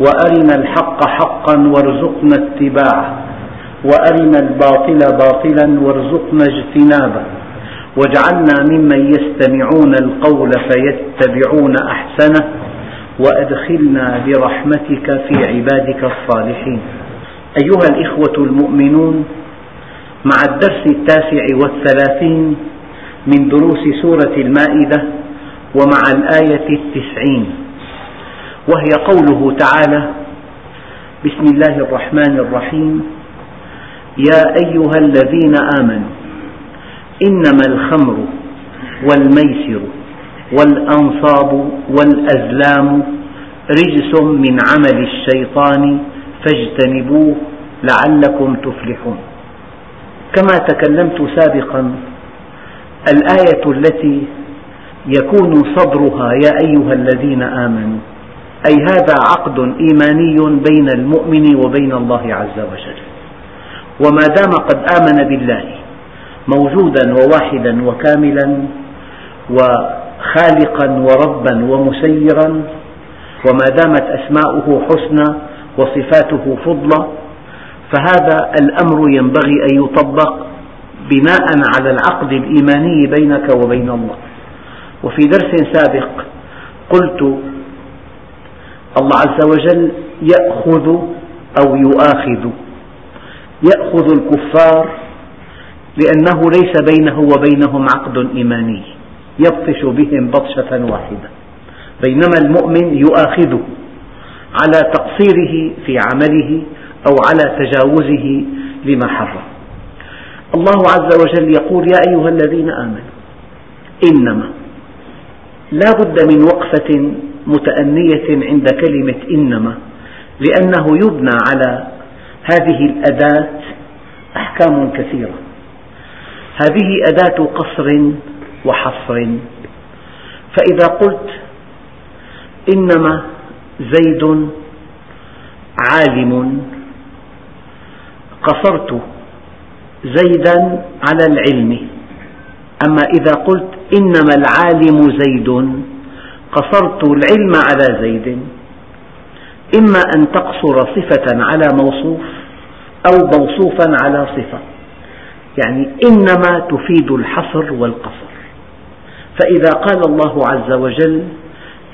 وأرنا الحق حقا وارزقنا اتباعه وأرنا الباطل باطلا وارزقنا اجتنابه واجعلنا ممن يستمعون القول فيتبعون أحسنه وأدخلنا برحمتك في عبادك الصالحين. أيها الإخوة المؤمنون مع الدرس التاسع والثلاثين من دروس سورة المائدة ومع الآية التسعين وهي قوله تعالى بسم الله الرحمن الرحيم. يا أيها الذين آمنوا إنما الخمر والميسر والأنصاب والأزلام رجس من عمل الشيطان فاجتنبوه لعلكم تفلحون. كما تكلمت سابقا الآية التي يكون صدرها يا أيها الذين آمنوا أي هذا عقد إيماني بين المؤمن وبين الله عز وجل. وما دام قد آمن بالله موجودا وواحدا وكاملا وخالقا وربا ومسيرا وما دامت أسماؤه حسنى وصفاته فضلى فهذا الأمر ينبغي أن يطبق بناء على العقد الإيماني بينك وبين الله. وفي درس سابق قلت الله عز وجل يأخذ أو يؤاخذ. يأخذ الكفار لأنه ليس بينه وبينهم عقد إيماني. يبطش بهم بطشة واحدة. بينما المؤمن يؤاخذه على تقصيره في عمله أو على تجاوزه لما حرم. الله عز وجل يقول يا أيها الذين آمنوا إنما لا بد من وقفة متأنية عند كلمة إنما لأنه يبنى على هذه الأداة أحكام كثيرة. هذه أداة قصر وحصر. فإذا قلت إنما زيد عالم قصرت زيدا على العلم. أما إذا قلت إنما العالم زيد قصرت العلم على زيد. إما أن تقصر صفة على موصوف أو موصوفا على صفة. يعني إنما تفيد الحصر والقصر. فإذا قال الله عز وجل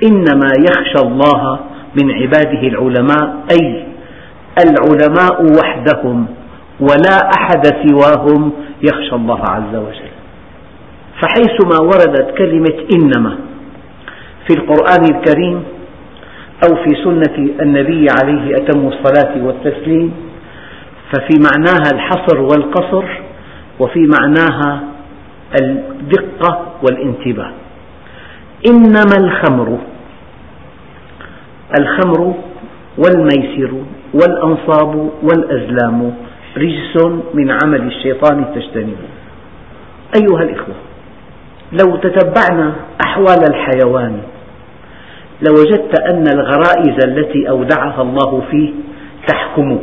إنما يخشى الله من عباده العلماء أي العلماء وحدهم ولا أحد سواهم يخشى الله عز وجل. فحيثما وردت كلمة إنما في القرآن الكريم أو في سنة النبي عليه أتم الصلاة والتسليم ففي معناها الحصر والقصر وفي معناها الدقة والانتباه. إنما الخمر الخمر والميسر والأنصاب والأزلام رجس من عمل الشيطان فاجتنبوه أيها الإخوة لو تتبعنا أحوال الحيوان لوجدت أن الغرائز التي أودعها الله فيه تحكمه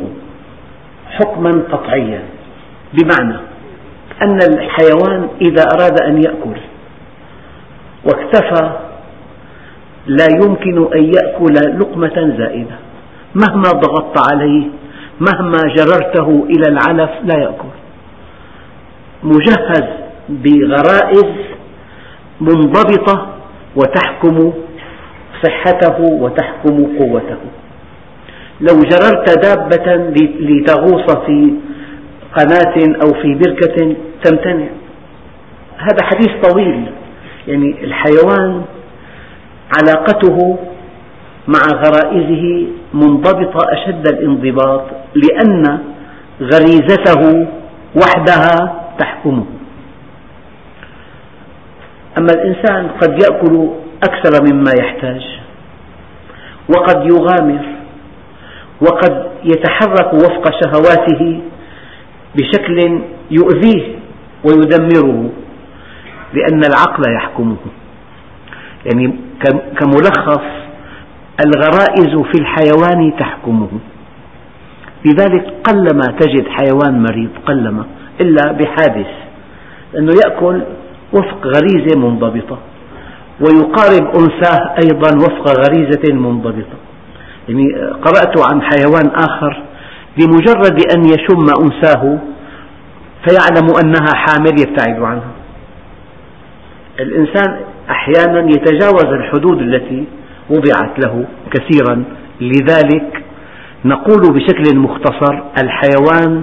حكما قطعيا بمعنى أن الحيوان إذا أراد أن يأكل واكتفى لا يمكن أن يأكل لقمة زائدة. مهما ضغطت عليه مهما جررته إلى العلف لا يأكل. مجهز بغرائز منضبطة وتحكم صحته وتحكم قوته. لو جررت دابة لتغوص في قناة أو في بركة تمتنع. هذا حديث طويل. يعني الحيوان علاقته مع غرائزه منضبطة أشد الانضباط لأن غريزته وحدها تحكمه. أما الإنسان قد يأكل أكثر مما يحتاج. وقد يغامر. وقد يتحرك وفق شهواته بشكل يؤذيه ويدمره لأن العقل يحكمه. يعني كملخص الغرائز في الحيوان تحكمه. لذلك قلما تجد حيوان مريض قلما إلا بحادث أنه يأكل وفق غريزة منضبطة. ويقارب أنثاه أيضا وفق غريزة منضبطة. يعني قرأت عن حيوان آخر بمجرد أن يشم أنثاه فيعلم أنها حامل يبتعد عنها. الإنسان أحيانا يتجاوز الحدود التي وضعت له كثيرا. لذلك نقول بشكل مختصر الحيوان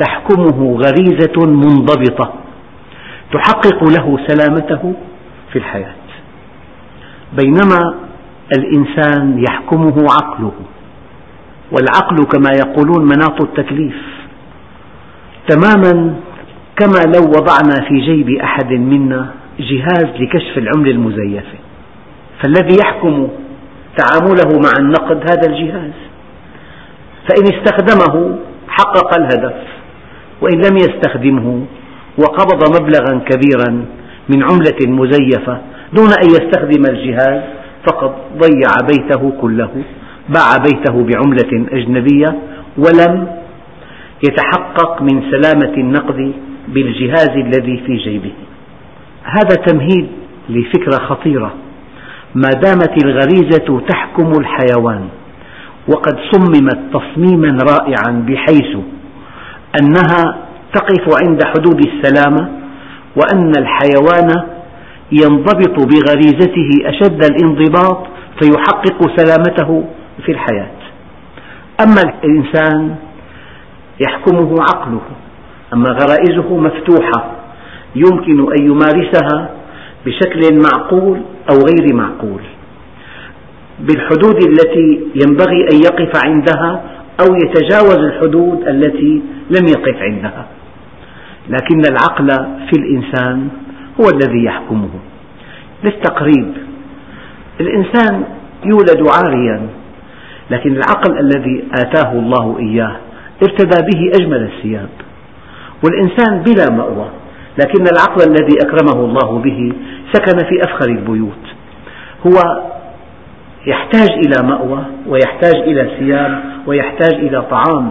تحكمه غريزة منضبطة تحقق له سلامته في الحياة. بينما الإنسان يحكمه عقله. والعقل كما يقولون مناط التكليف. تماما كما لو وضعنا في جيب أحد منا جهاز لكشف العملة المزيفة فالذي يحكم تعامله مع النقد هذا الجهاز. فإن استخدمه حقق الهدف وإن لم يستخدمه وقبض مبلغا كبيرا من عملة مزيفة دون أن يستخدم الجهاز فقد ضيع بيته كله باع بيته بعملة أجنبية ولم يتحقق من سلامة النقد بالجهاز الذي في جيبه. هذا تمهيد لفكرة خطيرة. ما دامت الغريزة تحكم الحيوان وقد صممت تصميما رائعا بحيث أنها تقف عند حدود السلامة وأن الحيوان ينضبط بغريزته أشد الانضباط فيحقق سلامته في الحياة. أما الإنسان يحكمه عقله أما غرائزه مفتوحة يمكن أن يمارسها بشكل معقول أو غير معقول. بالحدود التي ينبغي أن يقف عندها أو يتجاوز الحدود التي لم يقف عندها. لكن العقل في الإنسان هو الذي يحكمه. للتقريب الإنسان يولد عاريا لكن العقل الذي آتاه الله إياه ارتدى به أجمل الثياب والإنسان بلا مأوى لكن العقل الذي أكرمه الله به سكن في أفخر البيوت. هو يحتاج إلى مأوى ويحتاج إلى ثياب ويحتاج إلى طعام.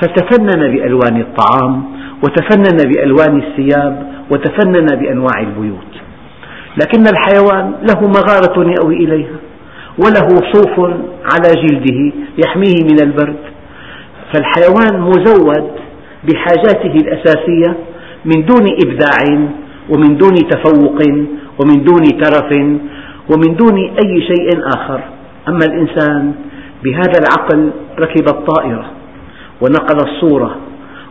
فتفنن بألوان الطعام وتفنن بألوان الثياب وتفنن بأنواع البيوت. لكن الحيوان له مغارة يأوي إليها وله صوف على جلده يحميه من البرد. فالحيوان مزود بحاجاته الأساسية من دون إبداع ومن دون تفوق ومن دون ترف ومن دون أي شيء آخر. أما الإنسان بهذا العقل ركب الطائرة ونقل الصورة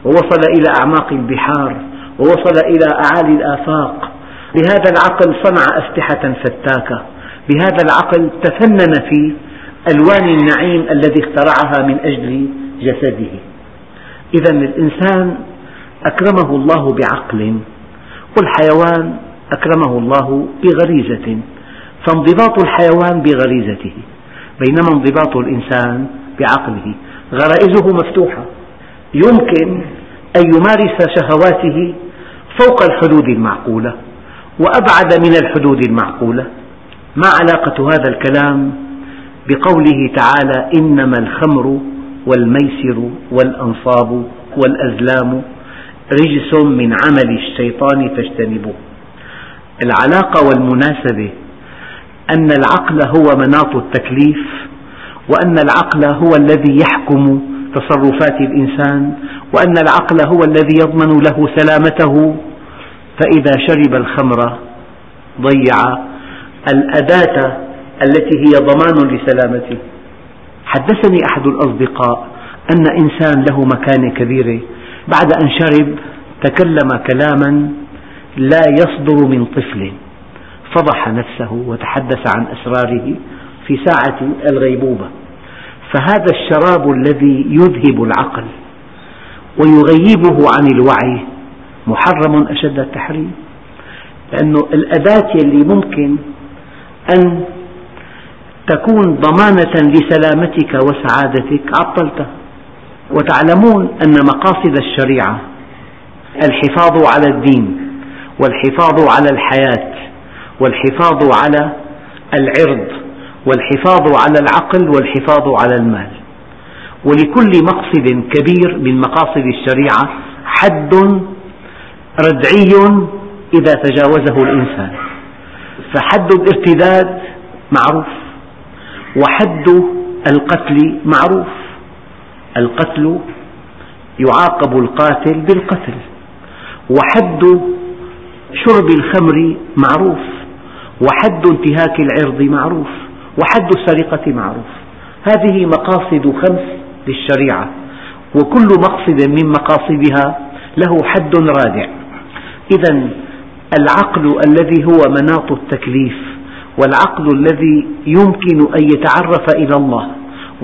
ووصل إلى أعماق البحار ووصل إلى أعالي الآفاق. بهذا العقل صنع أسلحة فتاكة. بهذا العقل تفنن في ألوان النعيم الذي اخترعها من أجل جسده. إذا الإنسان أكرمه الله بعقل والحيوان أكرمه الله بغريزة. فانضباط الحيوان بغريزته بينما انضباط الإنسان بعقله. غرائزه مفتوحة. يمكن أن يمارس شهواته فوق الحدود المعقولة وأبعد من الحدود المعقولة. ما علاقة هذا الكلام بقوله تعالى إنما الخمر والميسر والأنصاب والأزلام رجس من عمل الشيطان فاجتنبوه. العلاقة والمناسبة أن العقل هو مناط التكليف وأن العقل هو الذي يحكم تصرفات الإنسان وأن العقل هو الذي يضمن له سلامته. فإذا شرب الخمر ضيع الأداة التي هي ضمان لسلامته. حدثني أحد الأصدقاء أن إنسان له مكانة كبيرة بعد أن شرب تكلم كلاما لا يصدر من طفل. فضح نفسه وتحدث عن أسراره في ساعة الغيبوبة. فهذا الشراب الذي يذهب العقل ويغيبه عن الوعي محرم أشد التحريم لأن الأداة اللي ممكن أن تكون ضمانة لسلامتك وسعادتك عطلته وتعلمون أن مقاصد الشريعة الحفاظ على الدين والحفاظ على الحياة والحفاظ على العرض والحفاظ على العقل والحفاظ على المال. ولكل مقصد كبير من مقاصد الشريعة حد ردعي إذا تجاوزه الإنسان. فحد الارتداد معروف وحد القتل معروف. القتل يعاقب القاتل بالقتل وحد شرب الخمر معروف وحد انتهاك العرض معروف. وحد السرقة معروف. هذه مقاصد خمس للشريعة وكل مقصد من مقاصدها له حد رادع. إذا العقل الذي هو مناط التكليف والعقل الذي يمكن أن يتعرف إلى الله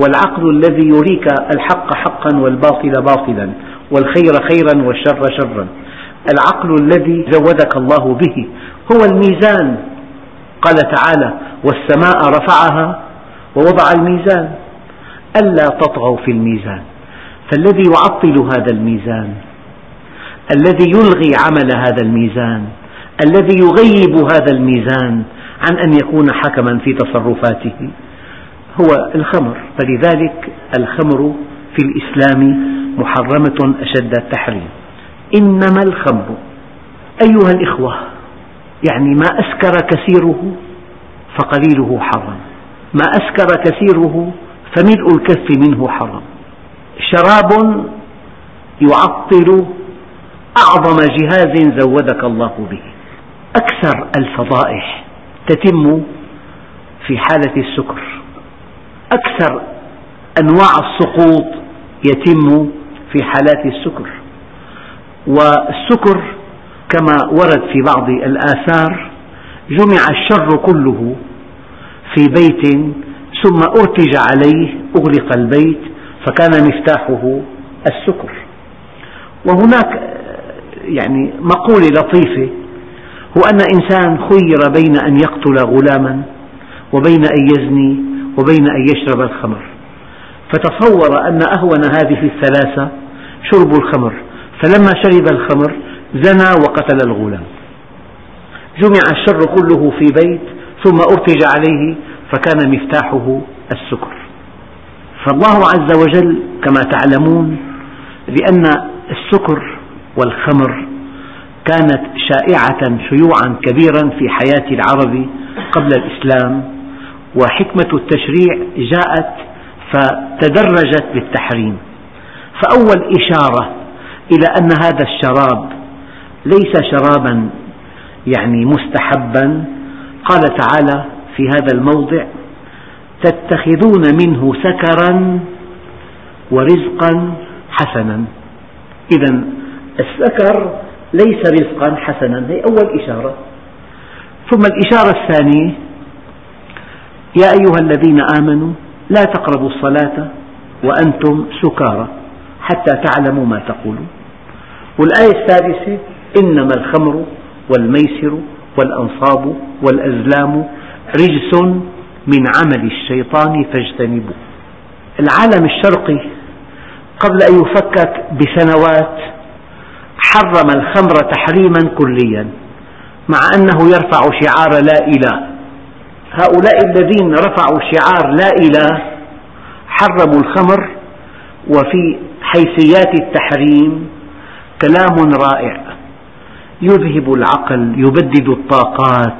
والعقل الذي يريك الحق حقا والباطل باطلا والخير خيرا والشر شرا. العقل الذي زودك الله به هو الميزان قال تعالى والسماء رفعها ووضع الميزان. ألا تطغوا في الميزان. فالذي يعطل هذا الميزان. الذي يلغي عمل هذا الميزان. الذي يغيب هذا الميزان عن أن يكون حكما في تصرفاته. هو الخمر. فلذلك الخمر في الإسلام محرمة أشد التحريم. إنما الخمر. أيها الإخوة يعني ما أسكر كثيره فقليله حرام ما أسكر كثيره فملء الكف منه حرام شراب يعطل أعظم جهاز زودك الله به. أكثر الفضائح تتم في حالة السكر. أكثر أنواع السقوط يتم في حالات السكر. والسكر كما ورد في بعض الآثار جمع الشر كله في بيت ثم أرتج عليه أغلق البيت فكان مفتاحه السكر. وهناك يعني مقولة لطيفة هو أن إنسان خير بين أن يقتل غلاما وبين أن يزني وبين أن يشرب الخمر. فتصور أن أهون هذه الثلاثة شرب الخمر. فلما شرب الخمر زنى وقتل الغلام. جمع الشر كله في بيت ثم أرتج عليه فكان مفتاحه السكر. فالله عز وجل كما تعلمون لأن السكر والخمر كانت شائعة شيوعا كبيرا في حياة العرب قبل الإسلام وحكمة التشريع جاءت فتدرجت بالتحريم. فأول إشارة إلى أن هذا الشراب ليس شرابا يعني مستحبا. قال تعالى في هذا الموضع تتخذون منه سكرا ورزقا حسنا. إذا السكر ليس رزقا حسنا هي أول إشارة. ثم الإشارة الثانية يا أيها الذين آمنوا لا تقربوا الصلاة وأنتم سكارى حتى تعلموا ما تقولون. والآية الثالثة إنما الخمر والميسر والأنصاب والأزلام رجس من عمل الشيطان فاجتنبوه. العالم الشرقي قبل أن يفكك بسنوات حرم الخمر تحريما كليا مع أنه يرفع شعار لا إله. هؤلاء الذين رفعوا شعار لا إله حرموا الخمر وفي حيثيات التحريم كلام رائع. يذهب العقل يبدد الطاقات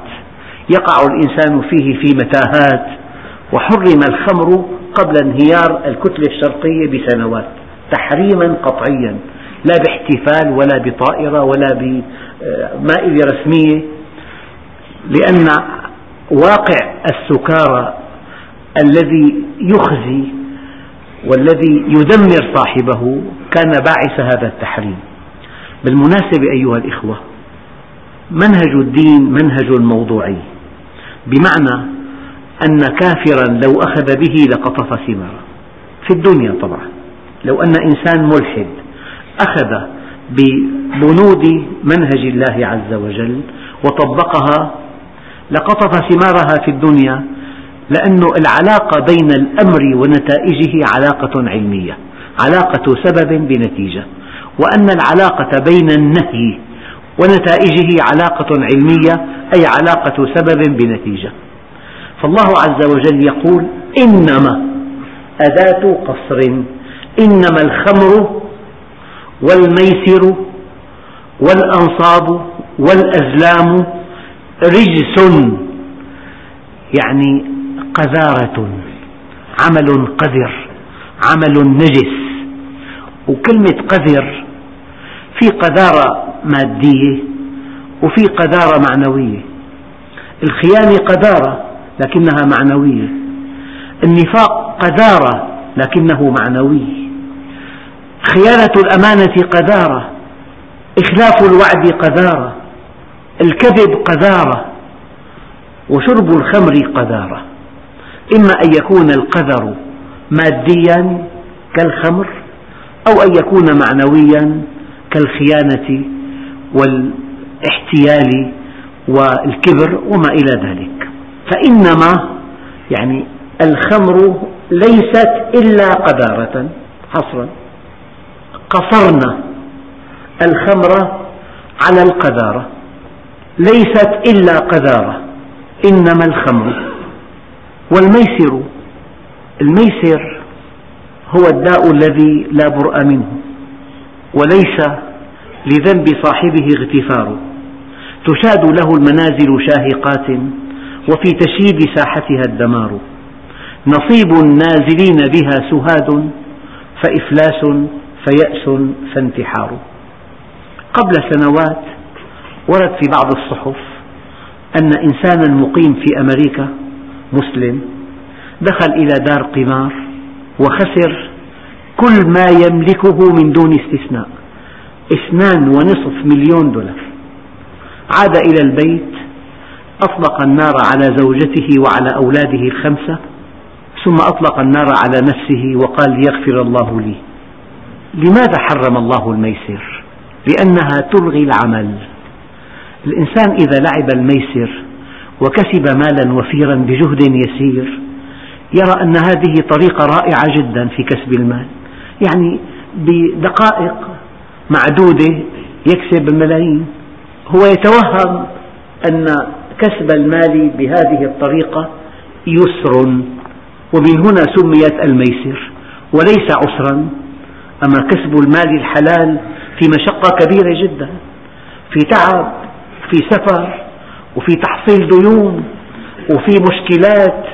يقع الإنسان فيه في متاهات وحرم الخمر قبل انهيار الكتلة الشرقية بسنوات تحريما قطعيا لا باحتفال ولا بطائرة ولا بمائدة رسمية لأن واقع السكارى الذي يخزي والذي يدمر صاحبه كان باعث هذا التحريم. بالمناسبة أيها الإخوة منهج الدين منهج موضوعي. بمعنى أن كافرا لو أخذ به لقطف ثماره. في الدنيا طبعا. لو أن إنسان ملحد أخذ ببنود منهج الله عز وجل وطبقها لقطف ثمارها في الدنيا لأن العلاقة بين الأمر ونتائجه علاقة علمية علاقة سبب بنتيجة وأن العلاقة بين النهي ونتائجه علاقة علمية أي علاقة سبب بنتيجة. فالله عز وجل يقول إنما أداة قصر إنما الخمر والميسر والأنصاب والأزلام رجس يعني قذارة عمل قذر عمل نجس. وكلمة قذر في قذارة مادية وفي قذارة معنوية. الخيانة قذارة لكنها معنوية. النفاق قذارة لكنه معنوي. خيانة الأمانة قذارة. إخلاف الوعد قذارة. الكذب قذارة. وشرب الخمر قذارة. إما أن يكون القذر ماديا كالخمر أو أن يكون معنويا كالخيانة والاحتيال والكبر وما إلى ذلك. فإنما يعني الخمر ليست إلا قذارة حصرا. قصرنا الخمر على القذارة ليست إلا قذارة إنما الخمر. والميسر الميسر هو الداء الذي لا برأ منه وليس لذنب صاحبه اغتفار تشاد له المنازل شاهقات وفي تشييد ساحتها الدمار. نصيب النازلين بها سهاد فإفلاس فيأس فانتحار. قبل سنوات ورد في بعض الصحف أن إنسانا مقيم في أمريكا مسلم دخل إلى دار قمار وخسر كل ما يملكه من دون استثناء. اثنان ونصف مليون دولار. عاد إلى البيت أطلق النار على زوجته وعلى أولاده الخمسة ثم أطلق النار على نفسه وقال ليغفر الله لي. لماذا حرم الله الميسر؟ لأنها تلغي العمل. الإنسان إذا لعب الميسر وكسب مالا وفيرا بجهد يسير يرى أن هذه طريقة رائعة جدا في كسب المال. يعني بدقائق معدودة يكسب الملايين. هو يتوهم أن كسب المال بهذه الطريقة يسر ومن هنا سميت الميسر وليس عسرا أما كسب المال الحلال في مشقة كبيرة جدا في تعب في سفر وفي تحصيل ديون وفي مشكلات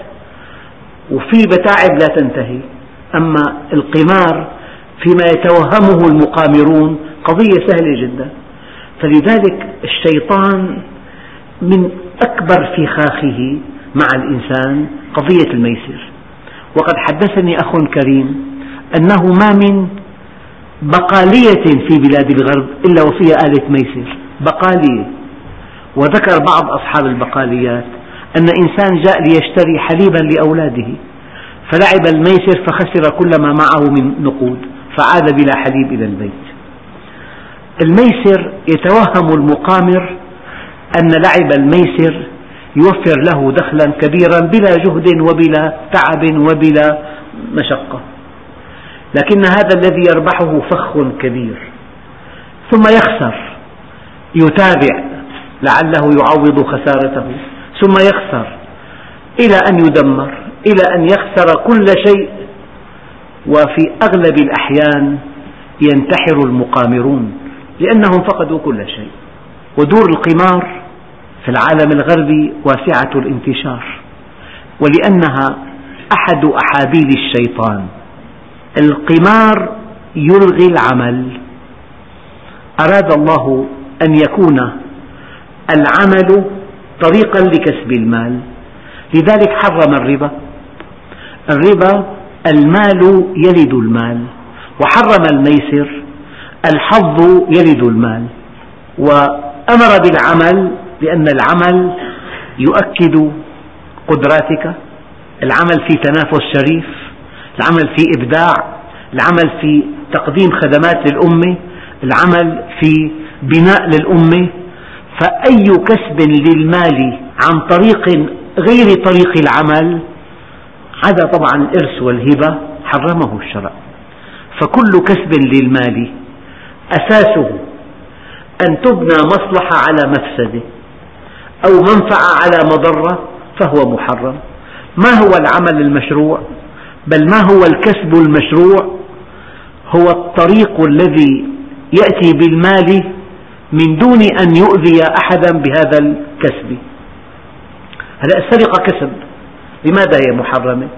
وفي متاعب لا تنتهي. أما القمار فيما يتوهمه المقامرون قضية سهلة جدا. فلذلك الشيطان من أكبر فخاخه مع الإنسان قضية الميسر. وقد حدثني أخ كريم أنه ما من بقالية في بلاد الغرب إلا وفيها آلة ميسر بقالية. وذكر بعض أصحاب البقاليات أن إنسان جاء ليشتري حليبا لأولاده فلعب الميسر فخسر كل ما معه من نقود فعاد بلا حليب إلى البيت. الميسر يتوهم المقامر أن لعب الميسر يوفر له دخلا كبيرا بلا جهد وبلا تعب وبلا مشقة. لكن هذا الذي يربحه فخ كبير. ثم يخسر. يتابع. لعله يعوض خسارته. ثم يخسر. إلى أن يدمر. إلى أن يخسر كل شيء. وفي أغلب الأحيان ينتحر المقامرون. لأنهم فقدوا كل شيء. ودور القمار في العالم الغربي واسعة الانتشار. ولأنها أحد أحابيل الشيطان. القمار يلغي العمل. أراد الله أن يكون العمل طريقا لكسب المال. لذلك حرم الربا. الربا المال يلد المال. وحرم الميسر. الحظ يلد المال وأمر بالعمل لأن العمل يؤكد قدراتك العمل في تنافس شريف العمل في إبداع العمل في تقديم خدمات للأمة العمل في بناء للأمة فأي كسب للمال عن طريق غير طريق العمل عدا طبعا الإرث والهبة حرمه الشرع. فكل كسب للمال أساسه أن تبنى مصلحة على مفسدة أو منفعة على مضرة فهو محرم. ما هو العمل المشروع؟ بل ما هو الكسب المشروع؟ هو الطريق الذي يأتي بالمال من دون أن يؤذي أحدا بهذا الكسب. هلا السرقة كسب. لماذا هي محرمة؟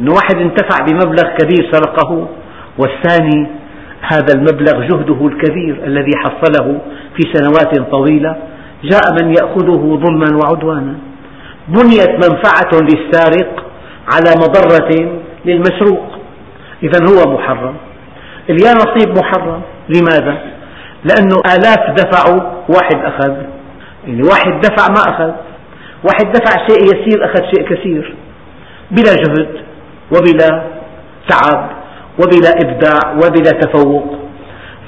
أن واحد انتفع بمبلغ كبير سرقه والثاني هذا المبلغ جهده الكبير الذي حصله في سنوات طويلة جاء من يأخذه ظلما وعدوانا. بنيت منفعة للسارق على مضرة للمسروق. إذا هو محرم. اليانصيب محرم. لماذا؟ لأنه آلاف دفعوا واحد أخذ. يعني واحد دفع ما أخذ. واحد دفع شيء يسير أخذ شيء كثير. بلا جهد وبلا تعب. وبلا إبداع وبلا تفوق.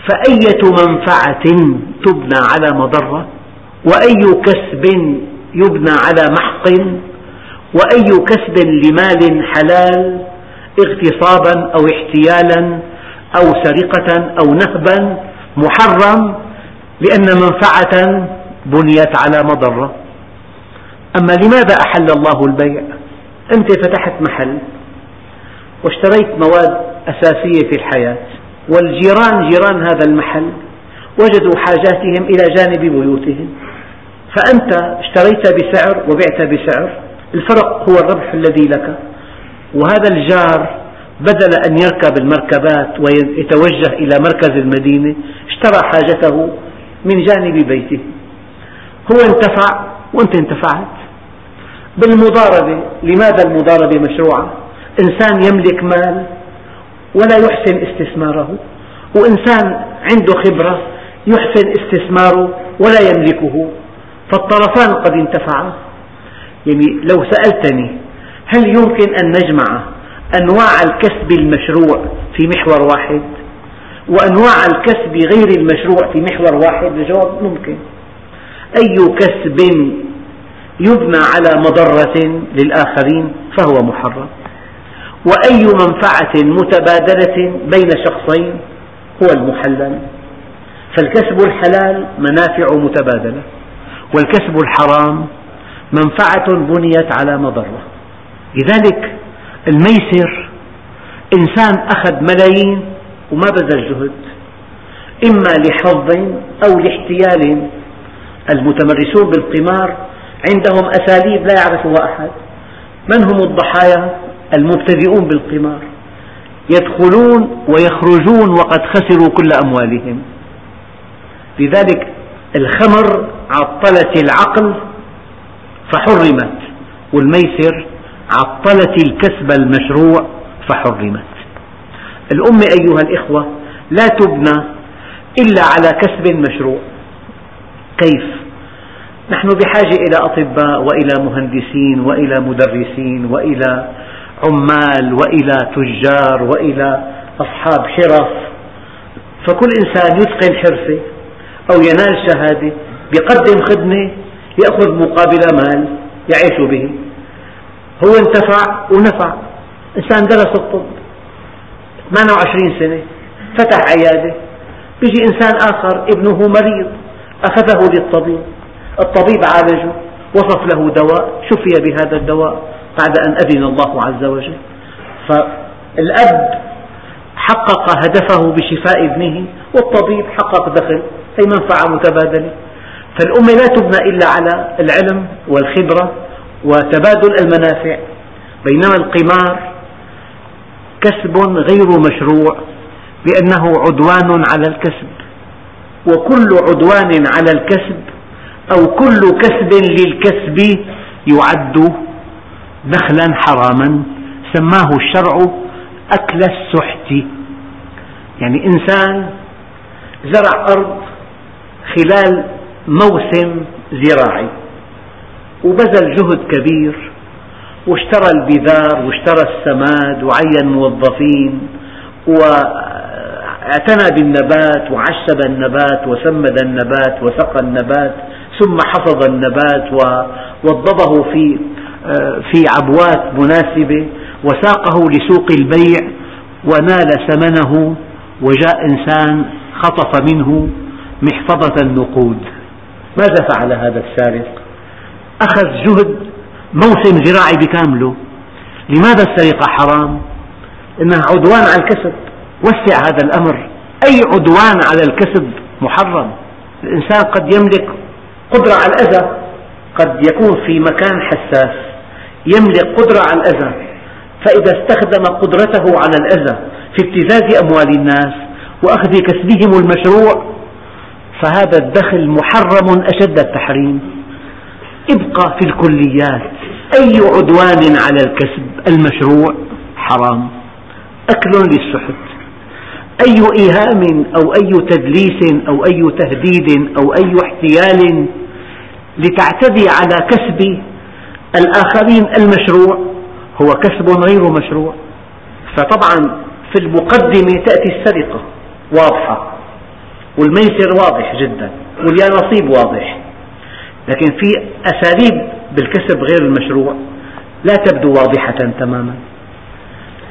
فأية منفعة تبنى على مضرة؟ وأي كسب يبنى على محق؟ وأي كسب لمال حلال اغتصابا أو احتيالا أو سرقة أو نهبا محرم لأن منفعة بنيت على مضرة؟ أما لماذا أحل الله البيع؟ أنت فتحت محل واشتريت مواد أساسية في الحياة. والجيران جيران هذا المحل. وجدوا حاجاتهم إلى جانب بيوتهم. فأنت اشتريت بسعر وبعت بسعر. الفرق هو الربح الذي لك. وهذا الجار بدل أن يركب المركبات ويتوجه إلى مركز المدينة اشترى حاجته من جانب بيته. هو انتفع وأنت انتفعت. بالمضاربة لماذا المضاربة مشروعة؟ إنسان يملك مال ولا يحسن استثماره. وإنسان عنده خبرة يحسن استثماره ولا يملكه. فالطرفان قد انتفعا. يعني لو سألتني هل يمكن أن نجمع أنواع الكسب المشروع في محور واحد وأنواع الكسب غير المشروع في محور واحد؟ الجواب ممكن. أي كسب يبنى على مضرة للآخرين فهو محرم. وأي منفعة متبادلة بين شخصين هو المحلل. فالكسب الحلال منافع متبادلة والكسب الحرام منفعة بنيت على مضرة. لذلك الميسر إنسان أخذ ملايين وما بذل جهد إما لحظ أو لاحتيال. المتمرسون بالقمار عندهم أساليب لا يعرفها أحد. من هم الضحايا؟ المبتدئون بالقمار يدخلون ويخرجون وقد خسروا كل أموالهم. لذلك الخمر عطلت العقل فحرمت والميسر عطلت الكسب المشروع فحرمت. الأمة أيها الإخوة لا تبنى إلا على كسب مشروع. كيف؟ نحن بحاجة إلى أطباء وإلى مهندسين وإلى مدرسين وإلى عمال وإلى تجار وإلى أصحاب حرف فكل إنسان يتقن حرفة أو ينال شهادة يقدم خدمة يأخذ مقابل مال يعيش به. هو انتفع ونفع. إنسان درس الطب 28 سنة فتح عيادة. بيجي إنسان آخر ابنه مريض أخذه للطبيب. الطبيب عالجه وصف له دواء شفي بهذا الدواء. بعد أن أذن الله عز وجل. فالأب حقق هدفه بشفاء ابنه والطبيب حقق دخل هي منفعة متبادلة فالأمة لا تبنى إلا على العلم والخبرة وتبادل المنافع. بينما القمار كسب غير مشروع لأنه عدوان على الكسب. وكل عدوان على الكسب أو كل كسب للكسب يعد نخلا حراما سماه الشرع أكل السحت. يعني إنسان زرع أرض خلال موسم زراعي وبذل جهد كبير واشترى البذار واشترى السماد وعين موظفين واعتنى بالنبات وعشب النبات وسمد النبات وسقى النبات ثم حفظ النبات ووضبه في في عبوات مناسبة وساقه لسوق البيع ونال ثمنه وجاء إنسان خطف منه محفظة النقود. ماذا فعل هذا السارق؟ أخذ جهد موسم زراعي بكامله. لماذا السرقة حرام؟ إنها عدوان على الكسب. وسع هذا الأمر. أي عدوان على الكسب محرم؟ الإنسان قد يملك قدرة على الأذى قد يكون في مكان حساس. يملك قدرة على الأذى. فإذا استخدم قدرته على الأذى في ابتزاز أموال الناس وأخذ كسبهم المشروع فهذا الدخل محرم أشد التحريم. ابقى في الكليات. أي عدوان على الكسب المشروع؟ حرام. أكل للسحت. أي إيهام أو أي تدليس أو أي تهديد أو أي احتيال لتعتدي على كسب الآخرين المشروع هو كسب غير مشروع. فطبعا في المقدمة تأتي السرقة واضحة والميسر واضح جدا واليانصيب واضح. لكن في أساليب بالكسب غير المشروع لا تبدو واضحة تماما.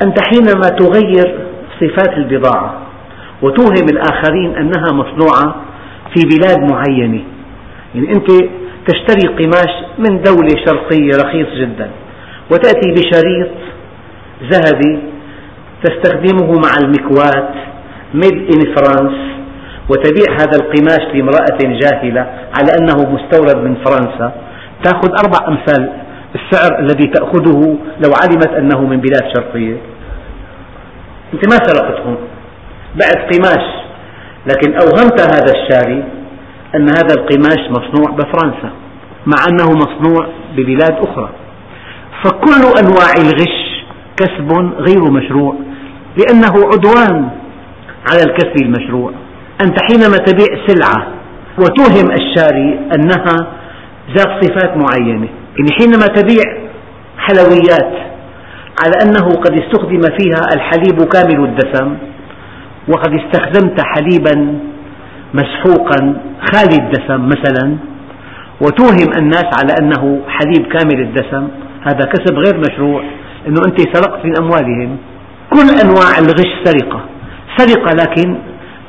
أنت حينما تغير صفات البضاعة وتوهم الآخرين أنها مصنوعة في بلاد معينة يعني أنت تشتري قماش من دولة شرقية رخيص جدا وتأتي بشريط ذهبي تستخدمه مع المكواة made in France وتبيع هذا القماش لامرأة جاهلة على أنه مستورد من فرنسا. تأخذ أربع أمثال السعر الذي تأخذه لو علمت أنه من بلاد شرقية. أنت ما سرقته بعت قماش لكن أوهمت هذا الشاري أن هذا القماش مصنوع بفرنسا مع أنه مصنوع ببلاد أخرى. فكل أنواع الغش كسب غير مشروع لأنه عدوان على الكسب المشروع. أنت حينما تبيع سلعة وتوهم الشاري أنها ذات صفات معينة يعني حينما تبيع حلويات على أنه قد استخدم فيها الحليب كامل الدسم وقد استخدمت حليبا مسحوقا خالي الدسم مثلا وتوهم الناس على أنه حليب كامل الدسم. هذا كسب غير مشروع أنه أنت سرقت من أموالهم كل أنواع الغش سرقة. سرقة لكن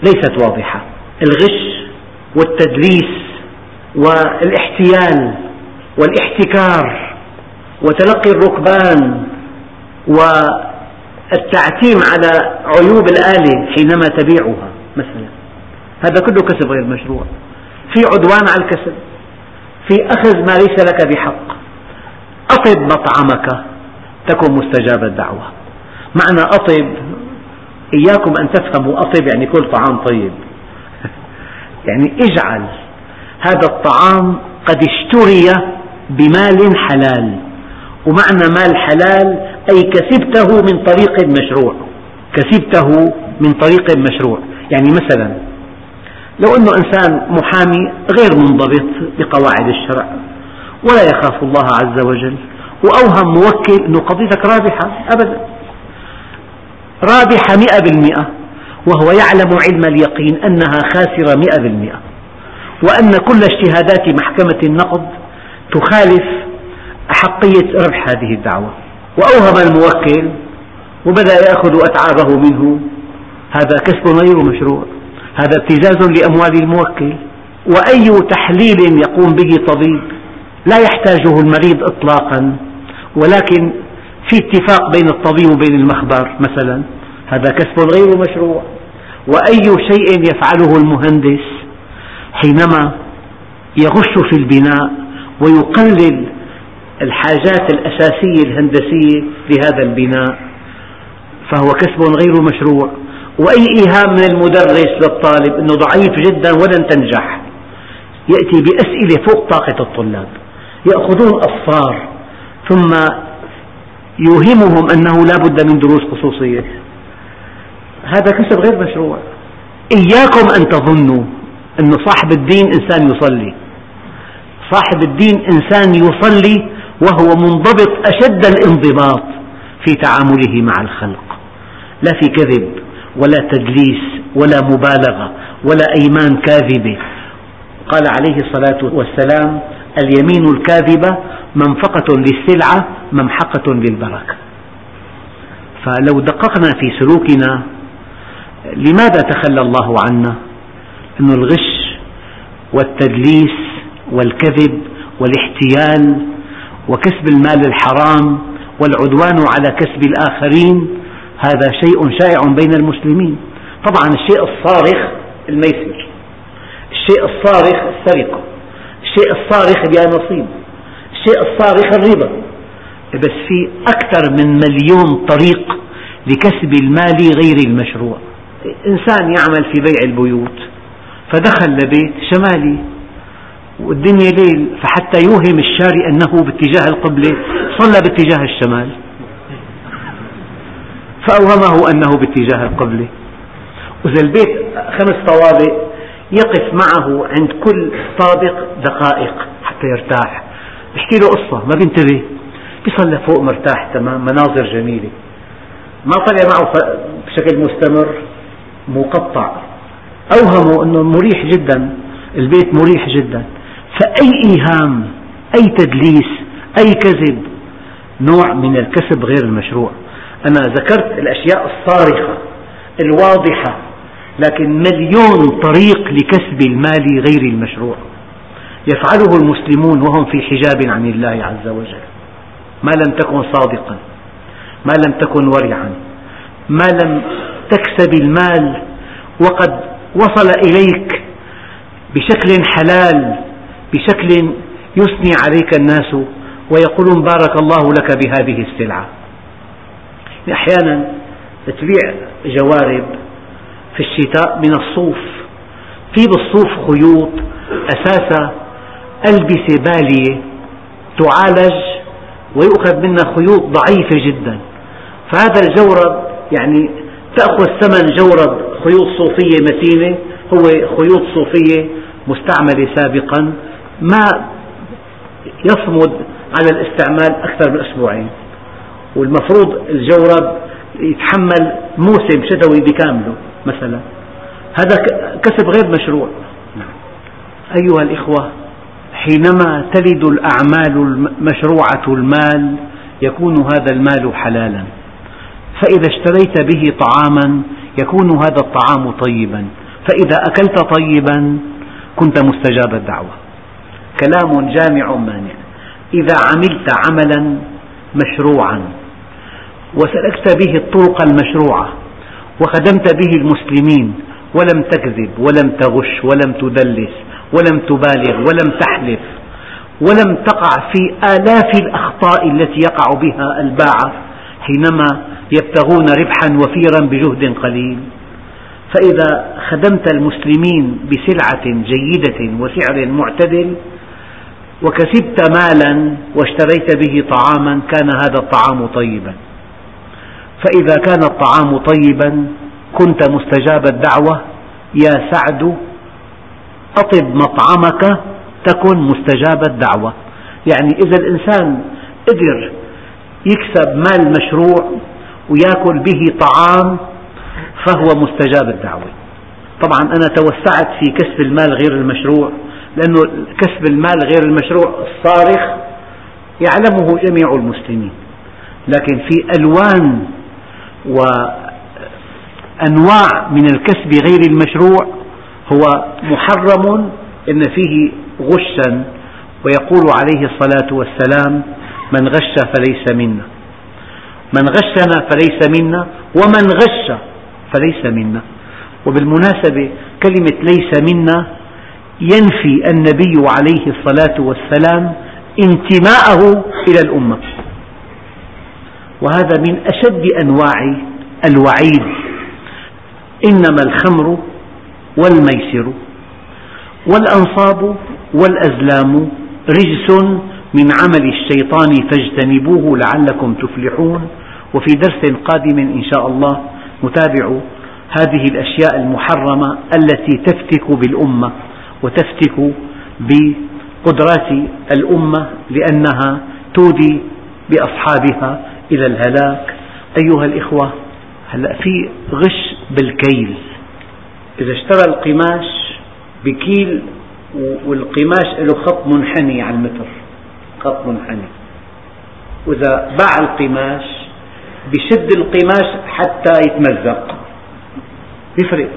ليست واضحة. الغش والتدليس والإحتيال والإحتكار وتلقي الركبان والتعتيم على عيوب الآلة حينما تبيعها مثلا. هذا كله كسب غير مشروع. في عدوان على الكسب. في أخذ ما ليس لك بحق. أطب مطعمك تكن مستجاب الدعوة. معنى أطب إياكم أن تفهموا أطب يعني كل طعام طيب. يعني اجعل هذا الطعام قد اشتري بمال حلال. ومعنى مال حلال أي كسبته من طريق مشروع. كسبته من طريق مشروع. يعني مثلا لو أنه إنسان محامي غير منضبط بقواعد الشرع ولا يخاف الله عز وجل وأوهم موكل أن قضيتك رابحة أبدا. رابحة مئة بالمئة وهو يعلم علم اليقين أنها خاسرة مئة بالمئة وأن كل اجتهادات محكمة النقد تخالف أحقية ربح هذه الدعوة. وأوهم الموكل وبدأ يأخذ أتعابه منه هذا كسب غير مشروع. هذا ابتزاز لأموال الموكل وأي تحليل يقوم به طبيب لا يحتاجه المريض إطلاقا. ولكن في اتفاق بين الطبيب وبين المخبر مثلا هذا كسب غير مشروع. وأي شيء يفعله المهندس حينما يغش في البناء ويقلل الحاجات الأساسية الهندسية لهذا البناء فهو كسب غير مشروع. وأي إيهام من المدرس للطالب أنه ضعيف جدا ولن تنجح. يأتي بأسئلة فوق طاقة الطلاب. يأخذون أصفار ثم يوهمهم أنه لا بد من دروس خصوصية. هذا كسب غير مشروع. إياكم أن تظنوا أن صاحب الدين إنسان يصلي. صاحب الدين إنسان يصلي وهو منضبط أشد الانضباط في تعامله مع الخلق. لا في كذب. ولا تدليس ولا مبالغة ولا أيمان كاذبة قال عليه الصلاة والسلام اليمين الكاذبة منفقة للسلعة ممحقة للبركة فلو دققنا في سلوكنا لماذا تخلى الله عنا؟ أن الغش والتدليس والكذب والاحتيال وكسب المال الحرام والعدوان على كسب الآخرين هذا شيء شائع بين المسلمين. طبعا الشيء الصارخ الميسر. الشيء الصارخ السرقة. الشيء الصارخ اليانصيب الشيء الصارخ الربا. بس في أكثر من مليون طريق لكسب المال غير المشروع. إنسان يعمل في بيع البيوت فدخل لبيت شمالي والدنيا ليل فحتى يوهم الشاري أنه باتجاه القبلة صلى باتجاه الشمال. فأوهمه أنه باتجاه القبلة. وإذا البيت خمس طوابق يقف معه عند كل طابق دقائق حتى يرتاح. يحكي له قصة ما بينتبه. بيصلى فوق مرتاح تمام مناظر جميلة. ما طلع معه بشكل مستمر مقطع. أوهموا أنه مريح جدا البيت مريح جدا. فأي إيهام أي تدليس أي كذب نوع من الكسب غير المشروع. أنا ذكرت الأشياء الصارخة الواضحة لكن مليون طريق لكسب المال غير المشروع. يفعله المسلمون وهم في حجاب عن الله عز وجل. ما لم تكن صادقا ما لم تكن ورعا ما لم تكسب المال وقد وصل إليك بشكل حلال بشكل يثني عليك الناس ويقولون بارك الله لك بهذه السلعة. أحيانا تبيع جوارب في الشتاء من الصوف. في بالصوف خيوط أساسها ألبسة بالية تعالج ويؤخذ منها خيوط ضعيفة جدا. فهذا الجورب يعني تأخذ ثمن جورب خيوط صوفية متينة هو خيوط صوفية مستعملة سابقا ما يصمد على الاستعمال أكثر من أسبوعين. والمفروض الجورب يتحمل موسم شتوي بكامله مثلا. هذا كسب غير مشروع. أيها الإخوة حينما تلد الأعمال المشروعة المال يكون هذا المال حلالا. فإذا اشتريت به طعاما يكون هذا الطعام طيبا. فإذا أكلت طيبا كنت مستجاب الدعوة. كلام جامع مانع. إذا عملت عملا مشروعا. وسلكت به الطرق المشروعة وخدمت به المسلمين ولم تكذب ولم تغش ولم تدلس ولم تبالغ ولم تحلف ولم تقع في آلاف الأخطاء التي يقع بها الباعة حينما يبتغون ربحا وفيرا بجهد قليل. فإذا خدمت المسلمين بسلعة جيدة وسعر معتدل وكسبت مالا واشتريت به طعاما كان هذا الطعام طيبا. فإذا كان الطعام طيبا كنت مستجاب الدعوة. يا سعد أطب مطعمك تكن مستجاب الدعوة. يعني إذا الإنسان قدر يكسب مال مشروع ويأكل به طعام فهو مستجاب الدعوة. طبعا أنا توسعت في كسب المال غير المشروع لأنه كسب المال غير المشروع الصارخ يعلمه جميع المسلمين. لكن في ألوان وأنواع من الكسب غير المشروع هو محرم إن فيه غشا ويقول عليه الصلاة والسلام من غش فليس منا من غشنا فليس منا ومن غش فليس منا وبالمناسبة كلمة ليس منا ينفي النبي عليه الصلاة والسلام انتماءه إلى الأمة. وهذا من أشد أنواع الوعيد. إنما الخمر والميسر والأنصاب والأزلام رجس من عمل الشيطان فاجتنبوه لعلكم تفلحون. وفي درس قادم إن شاء الله نتابع هذه الأشياء المحرمة التي تفتك بالأمة وتفتك بقدرات الأمة لأنها تودي بأصحابها إلى الهلاك أيها الإخوة هلا في غش بالكيل. إذا اشترى القماش بكيل والقماش له خط منحني على المتر. خط منحني. وإذا باع القماش بشد القماش حتى يتمزق. يفرق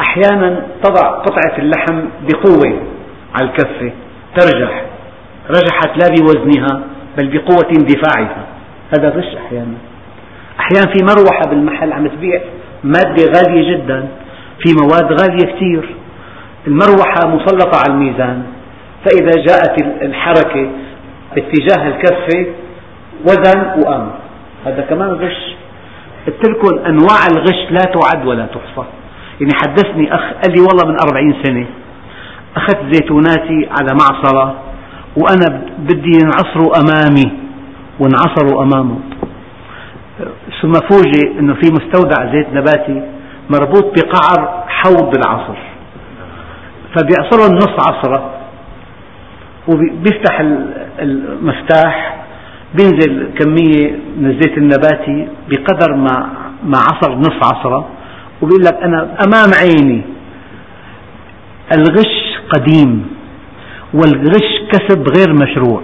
أحيانا تضع قطعة اللحم بقوة على الكفة ترجح. رجحت لا بوزنها بل بقوة اندفاعها هذا غش أحيانا. أحيانا في مروحة بالمحل عم تبيع مادة غالية جدا في مواد غالية كثير المروحة مسلطة على الميزان. فإذا جاءت الحركة باتجاه الكفة وزن وقام هذا كمان غش. قلت لكم أنواع الغش لا تعد ولا تحصى. يعني حدثني أخ قال لي والله من أربعين سنة أخذت زيتوناتي على معصرة وأنا بدي ينعصروا أمامي. وانعصروا أمامه. ثم فوجئ أنه في مستودع زيت نباتي مربوط بقعر حوض العصر. فبيعصرهم نص عصرة. وبيفتح المفتاح بينزل كمية من الزيت النباتي بقدر ما ما عصر نص عصرة. وبيقول لك أنا أمام عيني الغش قديم والغش كسب غير مشروع.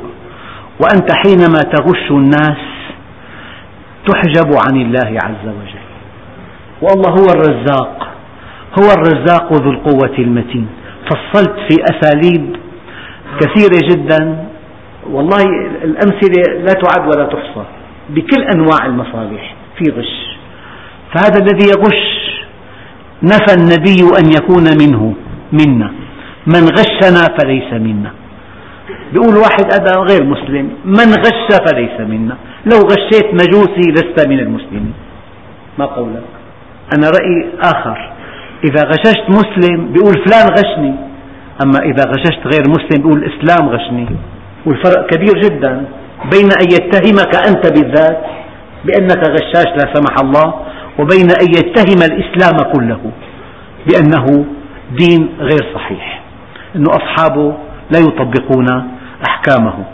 وأنت حينما تغش الناس تحجب عن الله عز وجل. والله هو الرزاق هو الرزاق ذو القوة المتين. فصلت في أساليب كثيرة جدا. والله الأمثلة لا تعد ولا تحصى بكل أنواع المصالح في غش. فهذا الذي يغش نفى النبي أن يكون منه منا. من غشنا فليس منا. بيقول واحد هذا غير مسلم من غش فليس منا. لو غشيت مجوسي لست من المسلمين. ما قولك؟ أنا رأيي آخر. إذا غششت مسلم بيقول فلان غشني أما إذا غششت غير مسلم بيقول الإسلام غشني. والفرق كبير جدا بين أن يتهمك أنت بالذات بأنك غشاش لا سمح الله وبين أن يتهم الإسلام كله بأنه دين غير صحيح أن أصحابه لا يطبقون أحكامه.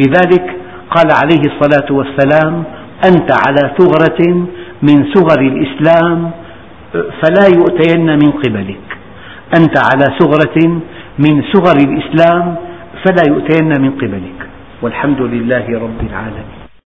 لذلك قال عليه الصلاة والسلام أنت على ثغرة من ثغر الإسلام فلا يؤتين من قبلك. أنت على ثغرة من ثغر الإسلام فلا يؤتين من قبلك. والحمد لله رب العالمين.